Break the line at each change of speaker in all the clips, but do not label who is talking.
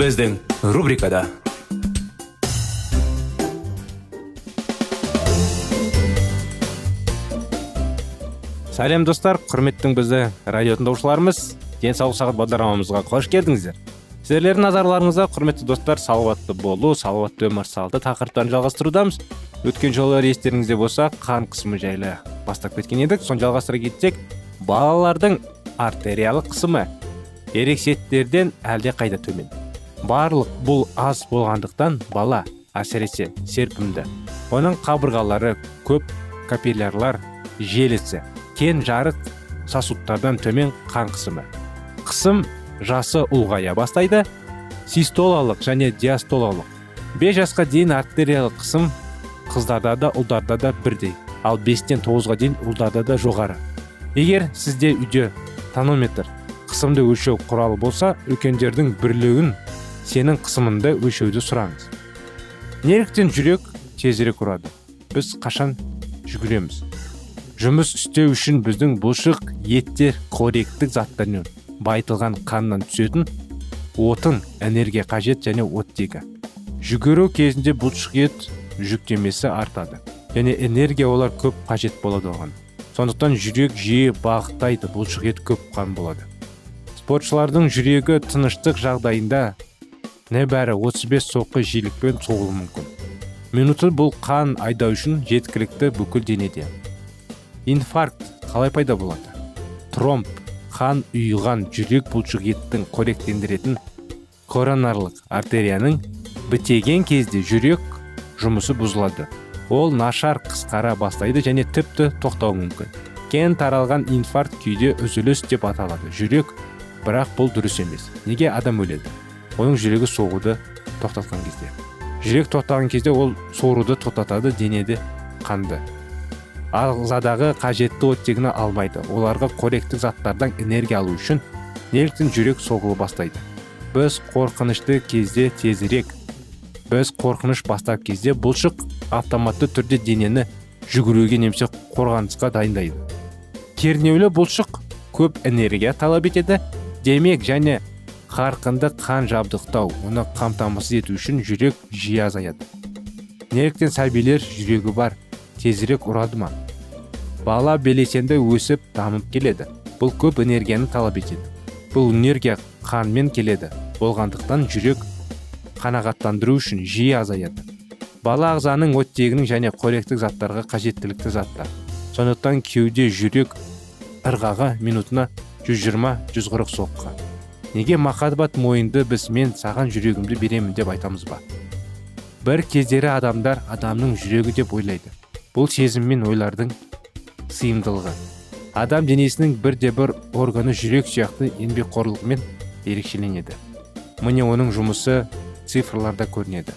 Біздің рубрикада сәлем достар. Құрметтің бізді радио тыңдаушыларымыз денсаулық сағат бағдарламамызға қош келдіңіздер. Сіздердің назарларыңызға құрметті достар салауатты болу салауатты өмір салты тақырыптарын жалғастырудамыз. Өткен жолы естеріңізде болса қан қысымы жайлы бастап кеткен едік. Соны жалғастыра кетсек балалардың артериялық қысымы ересектерден әлде қайда төмен. Барлық бұл аз болғандықтан бала әсіресе серпімді оның қабырғалары көп капиллярлар желісі кен жарық сосудтардан төмен қан қысымы. Қысым жасы ұлғая бастайды систолалық және диастолалық. 5 жасқа дейін артериялық қысым қыздарда да ұлдарда да бірдей ал 5-тен 9-ға дейін ұлдарда да жоғары. Егер сізде үйде тонометр қысымды өлшеу құралы болса үлкендердің бірлігін сенің қысымыңды өлшеуді сұраңыз. Неліктен жүрек тезірек ұрады? Біз қашан жүгіреміз? Жұмыс істеу үшін біздің бұлшық еттер қоректік заттармен байытылған қаннан түсетін отын энергия қажет және оттегі. Жүгіру кезінде бұлшық ет жүктемесі артады және энергия олар көп қажет болады оған. Сондықтан жүрек жиі бағыттайды бұлшық ет көп қан болады. Спортшылардың жүрегі тыныштық жағдайында небәрі 35 соққы жиілікпен соғуы мүмкін. Минуты бұл қан айдау үшін жеткілікті бүкіл денеде. Инфаркт қалай пайда болады? Тромб қан ұйыған жүрек бұлшық еттің қоректендіретін коронарлық артерияның бітеген кезде жүрек жұмысы бұзылады. Ол нашар қысқара бастайды және тіпті тоқтауы мүмкін. Кең таралған инфаркт күйде үзіліс деп аталады. Жүрек бірақ бұл дұрыс емес. Неге адам өледі? Оның жүрегі соғуды тоқтатқан кезде. Жүрек тоқтаған кезде ол соруды тоқтатады денеде қанды. Ағзадағы қажетті оттегіні алмайды. Оларға қоректік заттардан энергия алу үшін неліктен жүрек соғылы бастайды. Біз қорқынышты кезде тезірек біз қорқыныш бастап кезде бұлшық автоматты түрде денені жүгіруге немесе қорғанысқа дайындайды. Кернеулі бұлшық көп энергия талап етеді. Демек және қарқынды қан жабдықтау оны қамтамасыз ету үшін жүрек жиі азаяды неліктен сәбилер жүрегі бар тезірек ұрады ма бала белсенді өсіп дамып келеді бұл көп энергияны талап етеді бұл энергия қанмен келеді болғандықтан жүрек қанағаттандыру үшін жиі азаяды бала ағзаның оттегінің және қоректік заттарға қажеттілікті заттар сондықтан кеуде жүрек ырғағы минутына 120-140 соққы неге махаббат мойынды біз мен саған жүрегімді беремін деп айтамыз ба? Бір кездері адамдар адамның жүрегі деп ойлайды. Бұл сезім мен ойлардың сыйымдылығы. Адам денесінің бірде бір органы жүрек сияқты еңбекқорлығымен ерекшеленеді. Міне оның жұмысы цифрларда көрінеді.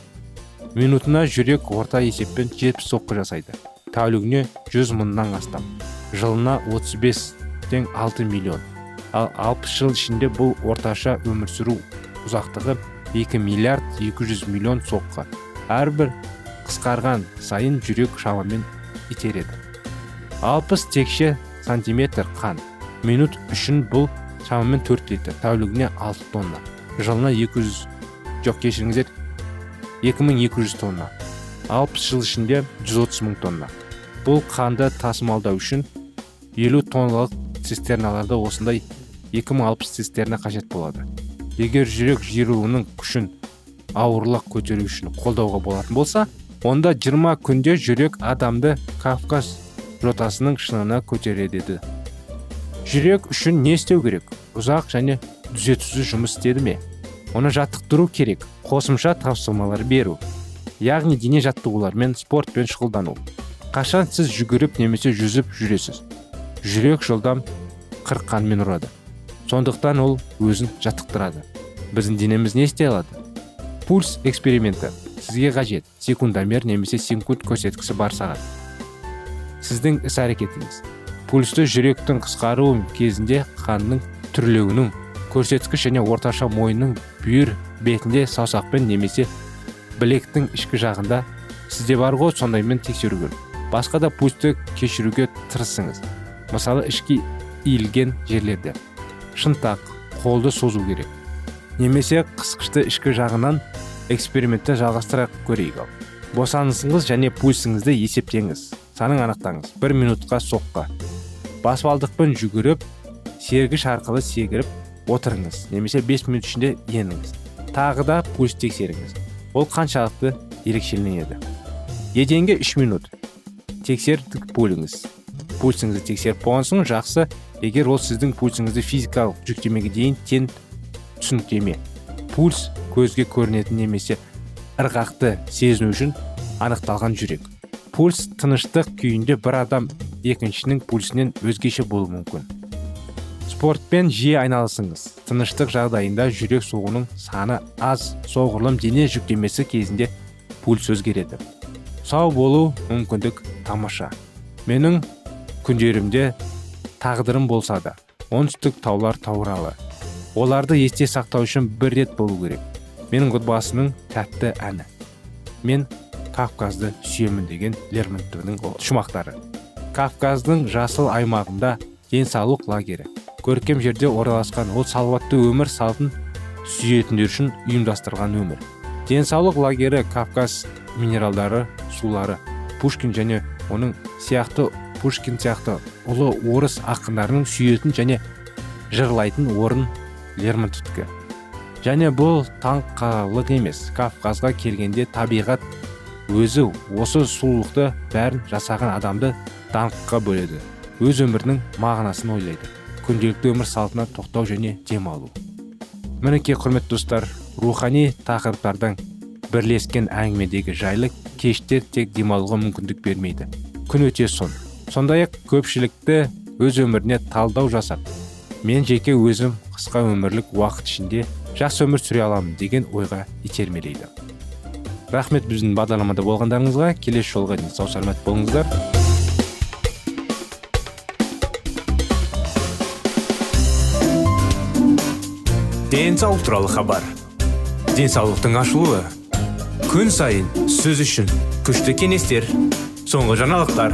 Минутына жүрек орта есеппен 70 соққы жасайды. Тәулігіне 100 мыңнан астам. Жылына 35-тен 6 миллион. Ал 60 жыл ішінде бұл орташа өмір сүру ұзақтығы 2 миллиард 200 миллион соққы әрбір қысқарған сайын жүрек шамамен итереді 60 текше сантиметр қан минут үшін бұл шамамен 4 литр тәулігіне 6 тонна. Жылына 200 жоқ кешіріңіздер 2200 тонна. 60 жыл ішінде 130 мың тонна. Бұл қанды тасымалдау үшін 50 тонналық цистерналарда осындай 2060 цистерна қажет болады. Егер жүрек жиыруының күшін ауырлық көтеру үшін қолдауға болатын болса онда 20 күнде жүрек адамды кавказ жотасының шыңына көтереді еді жүрек үшін не істеу керек? Ұзақ және түзетусіз жұмыс істеді ме? Оны жаттықтыру керек қосымша тапсырмалар беру яғни дене жаттығулармен спортпен шұғылдану. Қашан сіз жүгіріп немесе жүзіп жүресіз? Жүрек жылдам қырыққанмен ұрады. Сондықтан ол өзін жаттықтырады. Біздің денеміз не істей алады? Пульс эксперименті. Сізге қажет. Секундомер немесе секунд көрсеткіші бар сағат сіздің іс әрекетіңіз пульсті жүректің қысқаруы кезінде қанның түрлеуінің көрсеткіш және орташа мойынның бүйір бетінде саусақпен немесе білектің ішкі жағында сізде бар ғой сондаймен тексеру керек. Басқа да пульсті кешіруге тырысыңыз. Мысалы ішкі иілген жерлерде. Шынтақ қолды созу керек. Немесе қысқышты ішкі жағынан экспериментті жалғастыра көрейік босанысыңыз және пульсіңізді есептеңіз. Санын анықтаңыз. Бір минутқа соққа баспалдықпен жүгіріп сергіш арқылы сегіріп отырыңыз. Немесе 5 минут ішінде еніңіз. Тағы да пульс тексеріңіз. Ол қаншалықты ерекшеленеді? Еденге 3 минут. Тексердік бөліңіз. Пульсіңізді тексеріп болған соң жақсы егер ол сіздің пульсіңізді физикалық жүктемеге дейін тең түсініктеме пульс көзге көрінетін немесе ырғақты сезіну үшін анықталған жүрек. Пульс тыныштық күйінде бір адам екіншінің пульсінен өзгеше болуы мүмкін. Спортпен жиі айналысыңыз. Тыныштық жағдайында жүрек соғуының саны аз соғұрлым дене жүктемесі кезінде пульс өзгереді. Сау болу мүмкіндік тамаша. Менің күндерімде тағдырым болса да оңтүстік таулар тауралы. Оларды есте сақтау үшін бір рет болу керек. Менің отбасымның тәтті әні. Мен кавказды сүйемін деген лермонтовтың шумақтары. Кавказдың жасыл аймағында денсаулық лагері. Көркем жерде орналасқан ол салауатты өмір салтын сүйетіндер үшін ұйымдастырған өмір. Денсаулық лагері кавказ минералдары сулары пушкин және оның сияқты пушкин сияқты ұлы орыс ақындарының сүйетін және жырлайтын орын лермонтовтікі және бұл таңқалық емес кавказға келгенде табиғат өзі осы сұлулықты бәрін жасаған адамды даңққа бөледі. Өз өмірінің мағынасын ойлайды. Күнделікті өмір салтына тоқтау және демалу. Мінекей құрметті достар рухани тақырыптардан бірлескен әңгімедегі жайлы кештер тек демалуға мүмкіндік бермейді. Күн өте сон сондай ақ көпшілікті өз өміріне талдау жасап мен жеке өзім қысқа өмірлік уақыт ішінде жақсы өмір сүре аламын деген ойға итермелейді. Рахмет біздің бағдарламада болғандарыңызға. Келесі жолға дейін сау саламат болыңыздар.
Денсаулық туралы хабар. Денсаулықтың ашылуы. Күн сайын сөз үшін күшті кеңестер соңғы жаңалықтар.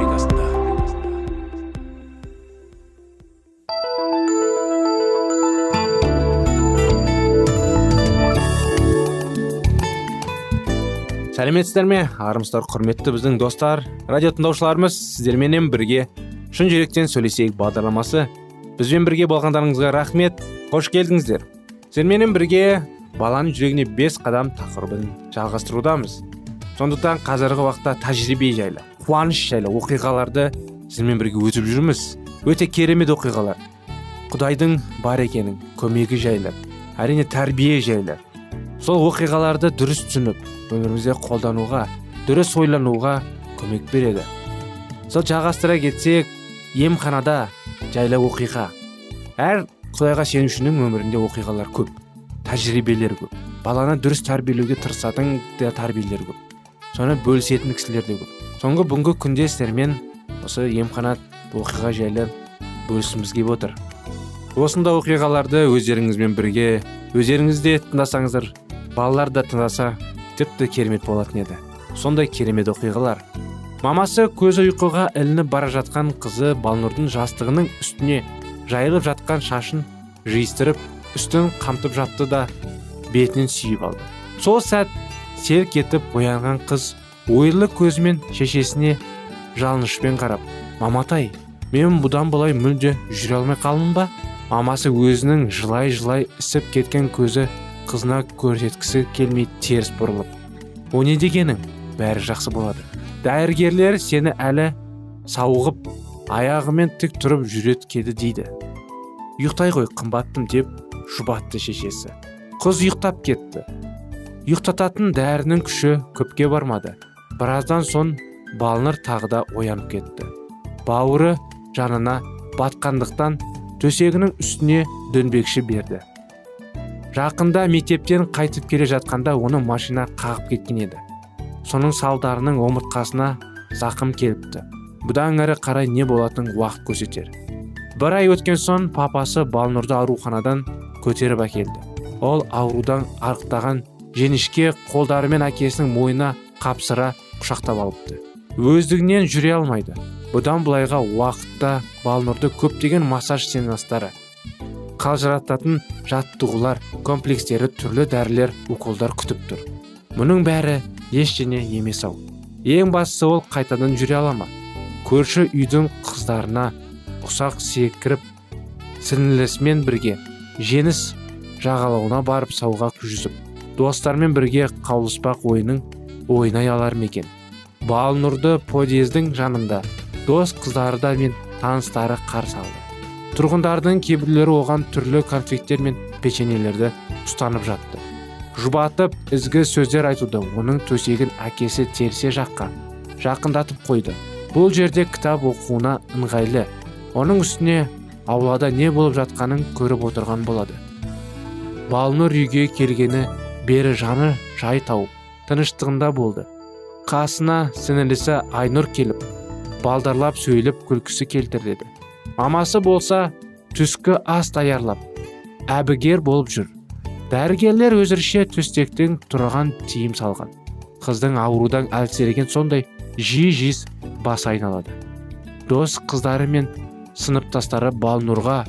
Сәлеметсіздер ме армысыздар құрметті біздің достар радио тыңдаушыларымыз сіздерменен бірге шын жүректен сөйлесейік бағдарламасы. Бізбен бірге болғандарыңызға рахмет қош келдіңіздер. Сіздерменен бірге баланың жүрегіне бес қадам тақырыбын жалғастырудамыз. Сондықтан қазіргі уақытта тәжірибе жайлы қуаныш жайлы оқиғаларды сіздермен бірге өтіп жүрміз. Өте керемет оқиғалар. Құдайдың бар екенін көмегі жайлы әрине тәрбие жайлы. Сол оқиғаларды дұрыс түсініп өмірімізде қолдануға дұрыс ойлануға көмек береді. Сол жалғастыра кетсек емханада жайлы оқиға. Әр құдайға сенушінің өмірінде оқиғалар көп тәжірибелер көп баланы дұрыс тәрбиелеуге тырысатын да тәрбиелер көп соны бөлісетін кісілер де көп. Соңғы бүгінгі күнде сіздермен осы емхана оқиға жайлы бөліскіміз келіп отыр. Осындай оқиғаларды өздеріңізбен бірге өздеріңіз де тыңдасаңыздар балалар да тыңдаса тіпті керемет болатын еді. Сондай керемет оқиғалар. Мамасы көзі ұйқыға ілініп бара жатқан қызы балнұрдың жастығының үстіне жайылып жатқан шашын жиыстырып үстін қамтып жатты да бетінен сүйіп алды. Сол сәт селк етіп оянған қыз ойлы көзімен шешесіне жалынышпен қарап маматай мен бұдан былай мүлде жүре алмай қалмын ба? Мамасы өзінің жылай жылай ісіп кеткен көзі қызына көрсеткісі келмей теріс бұрылып о не дегенің? Бәрі жақсы болады. Дәрігерлер сені әлі сауығып аяғымен тік тұрып жүреткеді дейді. Ұйықтай ғой қымбаттым деп жұбатты шешесі. Қыз ұйықтап кетті. Ұйықтататын дәрінің күші көпке бармады. Біраздан соң балныр тағы да оянып кетті. Бауыры жанына батқандықтан төсегінің үстіне дөңбекші берді. Жақында мектептен қайтып келе жатқанда оны машина қағып кеткен еді. Соның салдарының омыртқасына зақым келіпті. Бұдан әрі қарай не болатын уақыт көрсетер. Бір ай өткен соң папасы балнұрды ауруханадан көтеріп әкелді. Ол аурудан арықтаған женішке қолдарымен әкесінің мойнына қапсыра құшақтап алыпты. Өздігінен жүре алмайды. Бұдан былайға уақытта балнұрды көптеген массаж сеанстары қалжырататын жаттығулар комплекстері түрлі дәрілер уколдар күтіп тұр. Мұның бәрі ештеңе емес ау. Ең бастысы ол қайтадан жүре ала ма? Көрші үйдің қыздарына ұсақ секіріп сіңілісімен бірге жеңіс жағалауына барып сауға жүзіп достармен бірге қаулыспақ ойының ойнай алар ма екен? Балнұрды подъездің жанында дос қыздары да мен таныстары қарсы алды. Тұрғындардың кейбіреулері оған түрлі конфеттер мен печеньелерді ұстанып жатты. Жұбатып ізгі сөздер айтуды оның төсегін әкесі терсе жаққа жақындатып қойды. Бұл жерде кітап оқуына ыңғайлы оның үстіне аулада не болып жатқанын көріп отырған болады. Балнұр үйге келгені бері жаны жай тауып тыныштығында болды. Қасына сіңілісі айнұр келіп балдарлап сөйлеп күлкісі келтіреді мамасы болса түскі ас даярлап әбігер болып жүр. Дәрігерлер өзірше төстектің тұрған тиым салған. Қыздың аурудан әлсіреген сондай жиі жиіз бас айналады. Дос қыздары мен сыныптастары балнұрға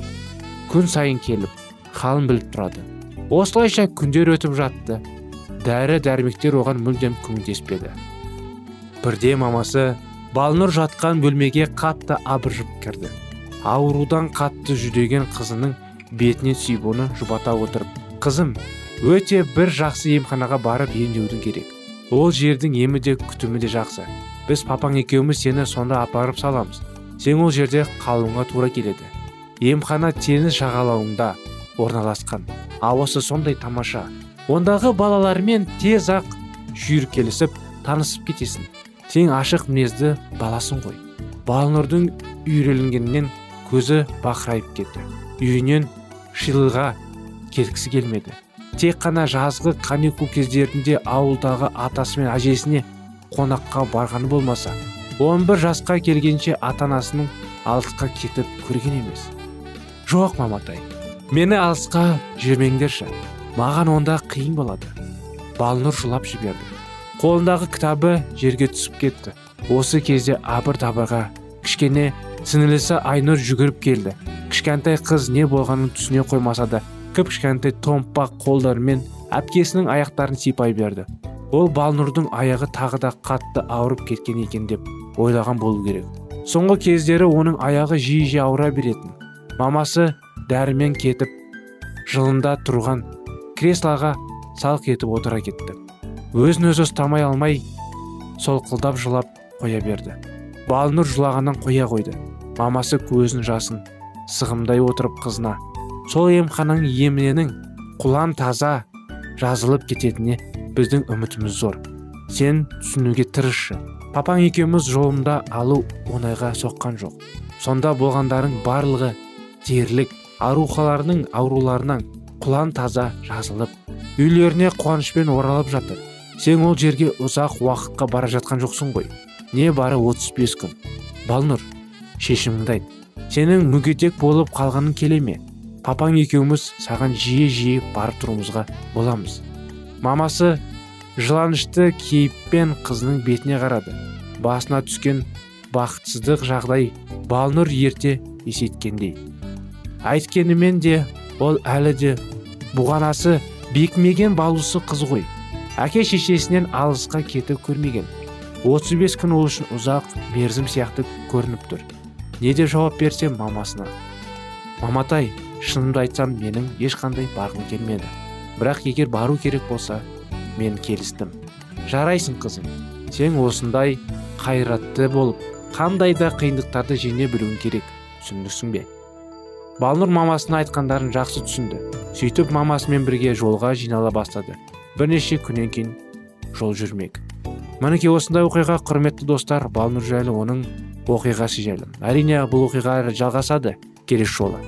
күн сайын келіп халын біліп тұрады. Осылайша күндер өтіп жатты. Дәрі дәрмектер оған мүлдем көмектеспеді. Бірде мамасы балнұр жатқан бөлмеге қатты абыржып кірді. Аурудан қатты жүдеген қызының бетінен сүйіп оны жұбата отырып қызым өте бір жақсы емханаға барып емдеудің керек. Ол жердің емі де күтімі де жақсы. Біз папаң екеуміз сені сонда апарып саламыз. Сен ол жерде қалуыңа тура келеді. Емхана теңіз жағалауында орналасқан. Ауасы сондай тамаша. Ондағы балалармен тез ақ шүйіркелесіп танысып кетесің. Сен ашық мінезді баласың ғой. Балнұрдың үйреленгеннен көзі бақырайып кетті. Үйінен шилыға кеткісі келмеді. Тек қана жазғы каникул кездерінде ауылдағы атасы мен әжесіне қонаққа барғаны болмаса 11 жасқа келгенше ата анасының алтыққа кетіп көрген емес. Жоқ маматай
мені алысқа жібермеңдерші маған онда қиын болады балнұр жылап жіберді. Қолындағы кітабы жерге түсіп кетті. Осы кезде абыр табырға кішкене сіңілісі айнұр жүгіріп келді кішкентай қыз не болғанын түсіне қоймаса да кіп кішкентай томпақ қолдарымен әпкесінің аяқтарын сипай берді ол балнұрдың аяғы тағы да қатты ауырып кеткен екен деп ойлаған болу керек соңғы кездері оның аяғы жиі жиі ауыра беретін мамасы дәрімен кетіп жылында тұрған креслоға салқ етіп отыра кетті өзін өзі ұстамай алмай солқылдап жылап қоя берді балнұр жылағаннан қоя қойды. Мамасы көзін жасын сығымдай отырып қызына сол емхананың еміненің құлан таза жазылып кететіне біздің үмітіміз зор. Сен түсінуге тырысшы. Папаң екеуміз жолында алу оңайға соққан жоқ. Сонда болғандарың барлығы дерлік арухаларының ауруларынан құлан таза жазылып үйлеріне қуанышпен оралып жатыр. Сен ол жерге ұзақ уақытқа бара жатқан жоқсың ғой. Не бары 35 күн. Балнұр шешіміңді айт. Сенің мүгедек болып қалғаның келе ме? Папаң екеуміз саған жиі жиі барып тұруымызға боламыз. Мамасы жыланышты кейіппен қызының бетіне қарады. Басына түскен бақытсыздық жағдай балнұр ерте есеткендей айткенімен де ол әлі де бұғанасы бекмеген балусы қыз ғой. Әке шешесінен алысқа кетіп көрмеген. 35 күн ол үшін ұзақ мерзім сияқты көрініп тұр. Не деп жауап берсем мамасына. Маматай шынымды айтсам менің ешқандай барғым келмеді. Бірақ егер бару керек болса мен келістім. Жарайсың қызым. Сен осындай қайратты болып қандай да қиындықтарды жеңе білуің керек түсіндірсің бе? Балнұр мамасына айтқандарын жақсы түсінді. Сөйтіп мамасымен бірге жолға жинала бастады. Бірнеше күннен кейін жол жүрмек. Мінекей осындай оқиға құрметті достар балнұр жайлы оның оқиғасы жайлы. Әрине бұл оқиға жалғасады. Келесі жолы.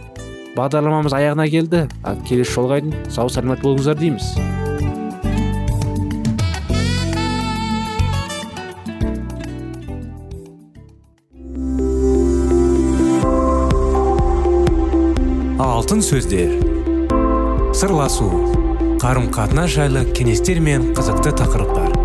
Бағдарламамыз аяғына келді. Ал келесі жолға дейін сау саламат болыңыздар дейміз.
Алтын сөздер. Сырласу. Қарым қатынас жайлы кеңестер мен қызықты тақырыптар.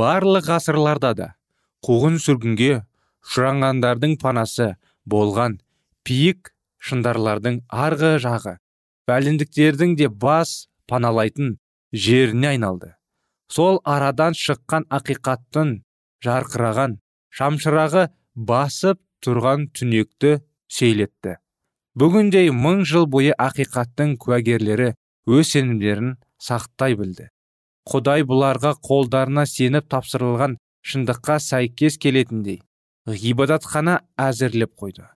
Барлық ғасырларда да қуғын сүргінге ұшырағандардың панасы болған пиік шындарлардың арғы жағы бәлендіктердің де бас паналайтын жеріне айналды. Сол арадан шыққан ақиқаттың жарқыраған шамшырағы басып тұрған түнекті сейлетті бүгіндей мың жыл бойы ақиқаттың куәгерлері өз сенімдерін сақтай білді. Құдай бұларға қолдарына сеніп тапсырылған шындыққа сәйкес келетіндей ғибадатхана әзірлеп қойды.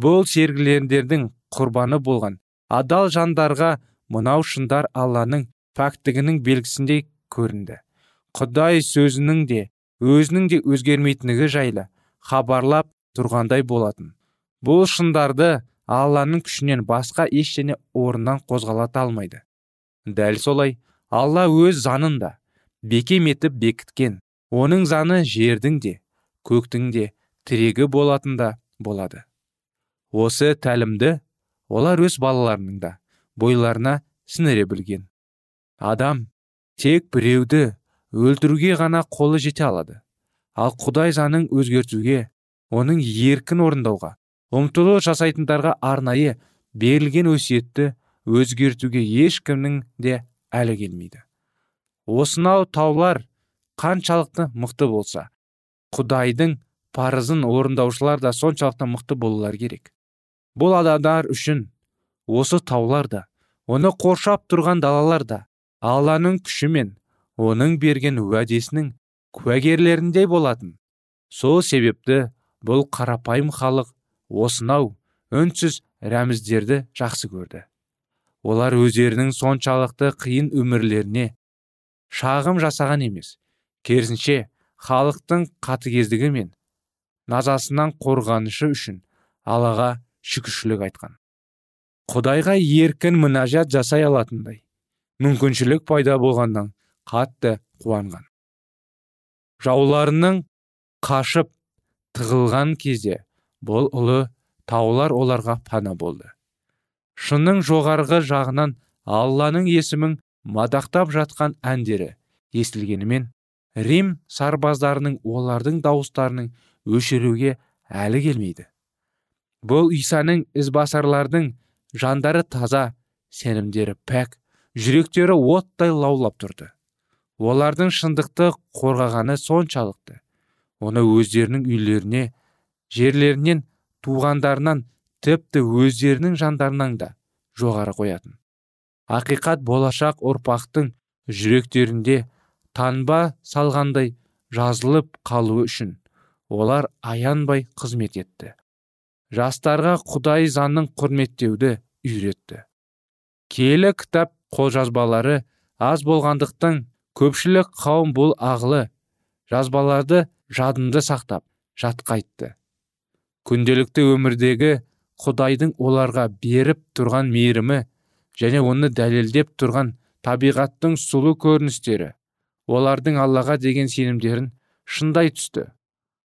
Бұл сергілендердің құрбаны болған адал жандарға мынау шындар алланың пәктігінің белгісіндей көрінді. Құдай сөзінің де өзінің де өзгермейтіндігі жайлы хабарлап тұрғандай болатын. Бұл шындарды алланың күшінен басқа ештеңе орнынан қозғалата алмайды. Дәл солай алла өз заңын да бекем етіп бекіткен. Оның заны жердің де көктің де тірегі болатында болады. Осы тәлімді олар өз балаларының да бойларына сіңіре білген. Адам тек біреуді өлтіруге ғана қолы жете алады. Ал құдай заңын өзгертуге оның еркін орындауға ұмтылу жасайтындарға арнайы берілген өсиетті өзгертуге ешкімнің де әлі келмейді. Осынау таулар қаншалықты мықты болса құдайдың парызын орындаушылар да соншалықты мықты болулар керек. Бұл адамдар үшін осы таулар да оны қоршап тұрған далалар да алланың күші мен оның берген уәдесінің куәгерлеріндей болатын. Сол себепті бұл қарапайым халық осынау үнсіз рәміздерді жақсы көрді. Олар өздерінің соншалықты қиын өмірлеріне шағым жасаған емес. Керісінше халықтың қатыгездігі мен назасынан қорғанышы үшін аллаға шүкіршілік айтқан. Құдайға еркін мінәжат жасай алатындай мүмкіншілік пайда болғаннан қатты қуанған. Жауларының қашып тығылған кезде бұл ұлы таулар оларға пана болды. Шынның жоғарғы жағынан алланың есімін мадақтап жатқан әндері естілгенімен рим сарбаздарының олардың дауыстарының өшіруге әлі келмейді. Бұл исаның ізбасарлардың жандары таза сенімдері пәк жүректері оттай лаулап тұрды. Олардың шындықты қорғағаны соншалықты. Оны өздерінің үйлеріне жерлерінен туғандарынан тіпті өздерінің жандарынан да жоғары қоятын. Ақиқат болашақ ұрпақтың жүректерінде танба салғандай жазылып қалуы үшін олар аянбай қызмет етті. Жастарға құдай заңын құрметтеуді үйретті. Келі кітап қолжазбалары аз болғандықтан көпшілік қауым бұл ағылы жазбаларды жадында сақтап жатқайтты. Күнделікті өмірдегі құдайдың оларға беріп тұрған мейірімі және оны дәлелдеп тұрған табиғаттың сұлу көріністері олардың аллаға деген сенімдерін шындай түсті.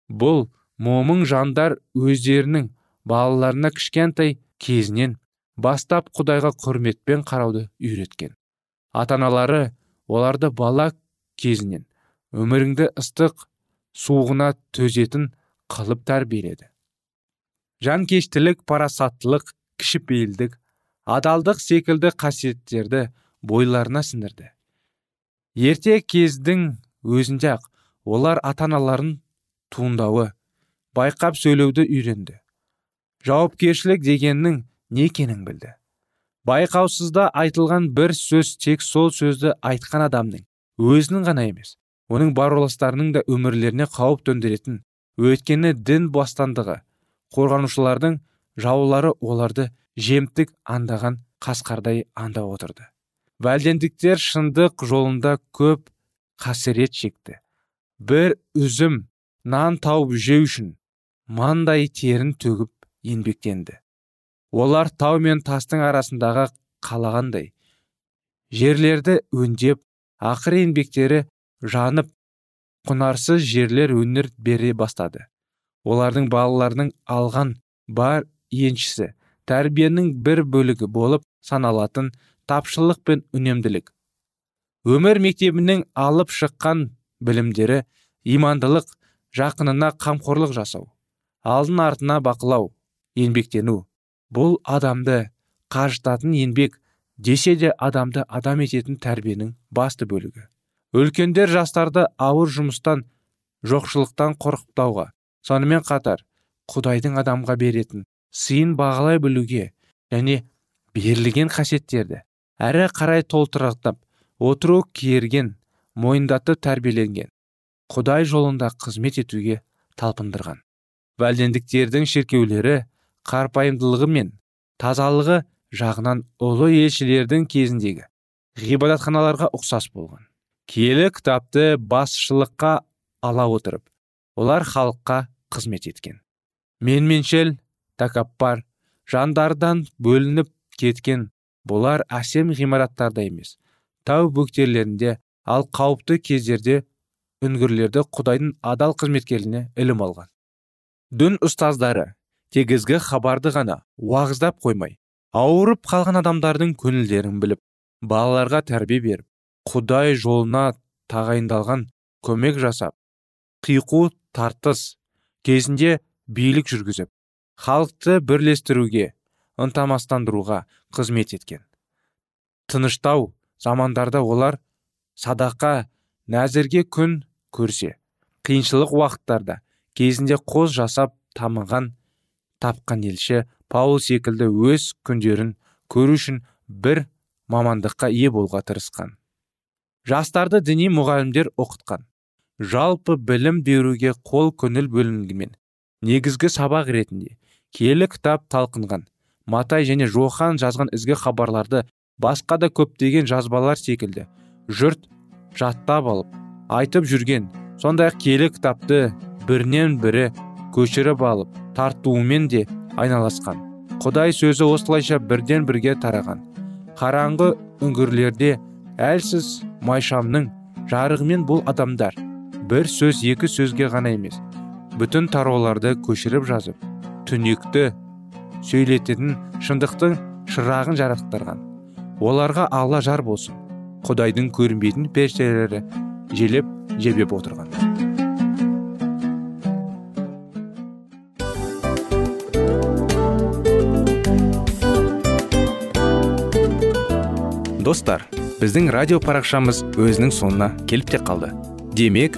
Бұл момын жандар өздерінің балаларына кішкентай кезінен бастап құдайға құрметпен қарауды үйреткен. Ата аналары оларды бала кезінен өміріңді ыстық суығына төзетін қылып тәрбиеледі. Жанкештілік парасаттылық кішіпейілдік адалдық секілді қасиеттерді бойларына сіңірді. Ерте кездің өзінде ақ олар ата аналарын туындауы байқап сөйлеуді үйренді. Жауапкершілік дегеннің не екенін білді. Байқаусызда айтылған бір сөз тек сол сөзді айтқан адамның өзінің ғана емес оның бауырластарының да өмірлеріне қауіп төндіретін өйткені дін бастандығы қорғанушылардың жаулары оларды жемтік андаған қасқардай андап отырды. Вәлдендіктер шындық жолында көп қасірет шекті. Бір үзім нан тауып жеу үшін мандай терін төгіп еңбектенді. Олар тау мен тастың арасындағы қалағандай жерлерді өңдеп ақыр еңбектері жанып құнарсыз жерлер өнер бере бастады. Олардың балаларының алған бар еншісі тәрбиенің бір бөлігі болып саналатын тапшылық пен үнемділік. Өмір мектебінің алып шыққан білімдері имандылық жақынына қамқорлық жасау алдын артына бақылау еңбектену. Бұл адамды қажытатын еңбек десе де адамды адам ететін тәрбиенің басты бөлігі. Үлкендер жастарды ауыр жұмыстан жоқшылықтан қорқытпауға сонымен қатар құдайдың адамға беретін сыйын бағалай білуге және берілген қасиеттерді әрі қарай толтырақтап отыру керген мойындатып тәрбиеленген құдай жолында қызмет етуге талпындырған. Вәлдендіктердің шіркеулері қарпайымдылығы мен тазалығы жағынан ұлы елшілердің кезіндегі ғибадатханаларға ұқсас болған. Киелі кітапты басшылыққа ала отырып олар халыққа қызмет еткен. Менменшіл тәкаппар жандардан бөлініп кеткен. Бұлар әсем ғимараттарда емес тау бөктерлерінде ал қауіпті кездерде үңгірлерді құдайдың адал қызметкеріне ілім алған. Дін ұстаздары тегізгі хабарды ғана уағыздап қоймай ауырып қалған адамдардың көңілдерін біліп балаларға тәрбие беріп құдай жолына тағайындалған көмек жасап қиқу тартыс кезінде билік жүргізіп халықты бірлестіруге ынтамастандыруға қызмет еткен. Тыныштау замандарда олар садақа нәзірге күн көрсе қиыншылық уақыттарда кезінде қос жасап тамыған тапқан елші паул секілді өз күндерін көру үшін бір мамандыққа ие болуға тырысқан. Жастарды діни мұғалімдер оқытқан. Жалпы білім беруге қол көңіл бөлінгенмен негізгі сабақ ретінде киелі кітап талқынған матай және жохан жазған ізгі хабарларды басқа да көптеген жазбалар секілді жұрт жаттап алып айтып жүрген сондай ақ киелі кітапты бірінен бірі көшіріп алып тартуымен де айналасқан құдай сөзі осылайша бірден бірге тараған. Қараңғы үңгірлерде әлсіз майшамның жарығымен бұл адамдар бір сөз екі сөзге ғана емес. Бүтін тарауларды көшіріп жазып түнекті сөйлететін шындықтың шырағын жарықтырған оларға алла жар болсын құдайдың көрінбейтін періштелері желеп жебеп отырған.
Достар біздің радио парақшамыз өзінің соңына келіп те қалды. Демек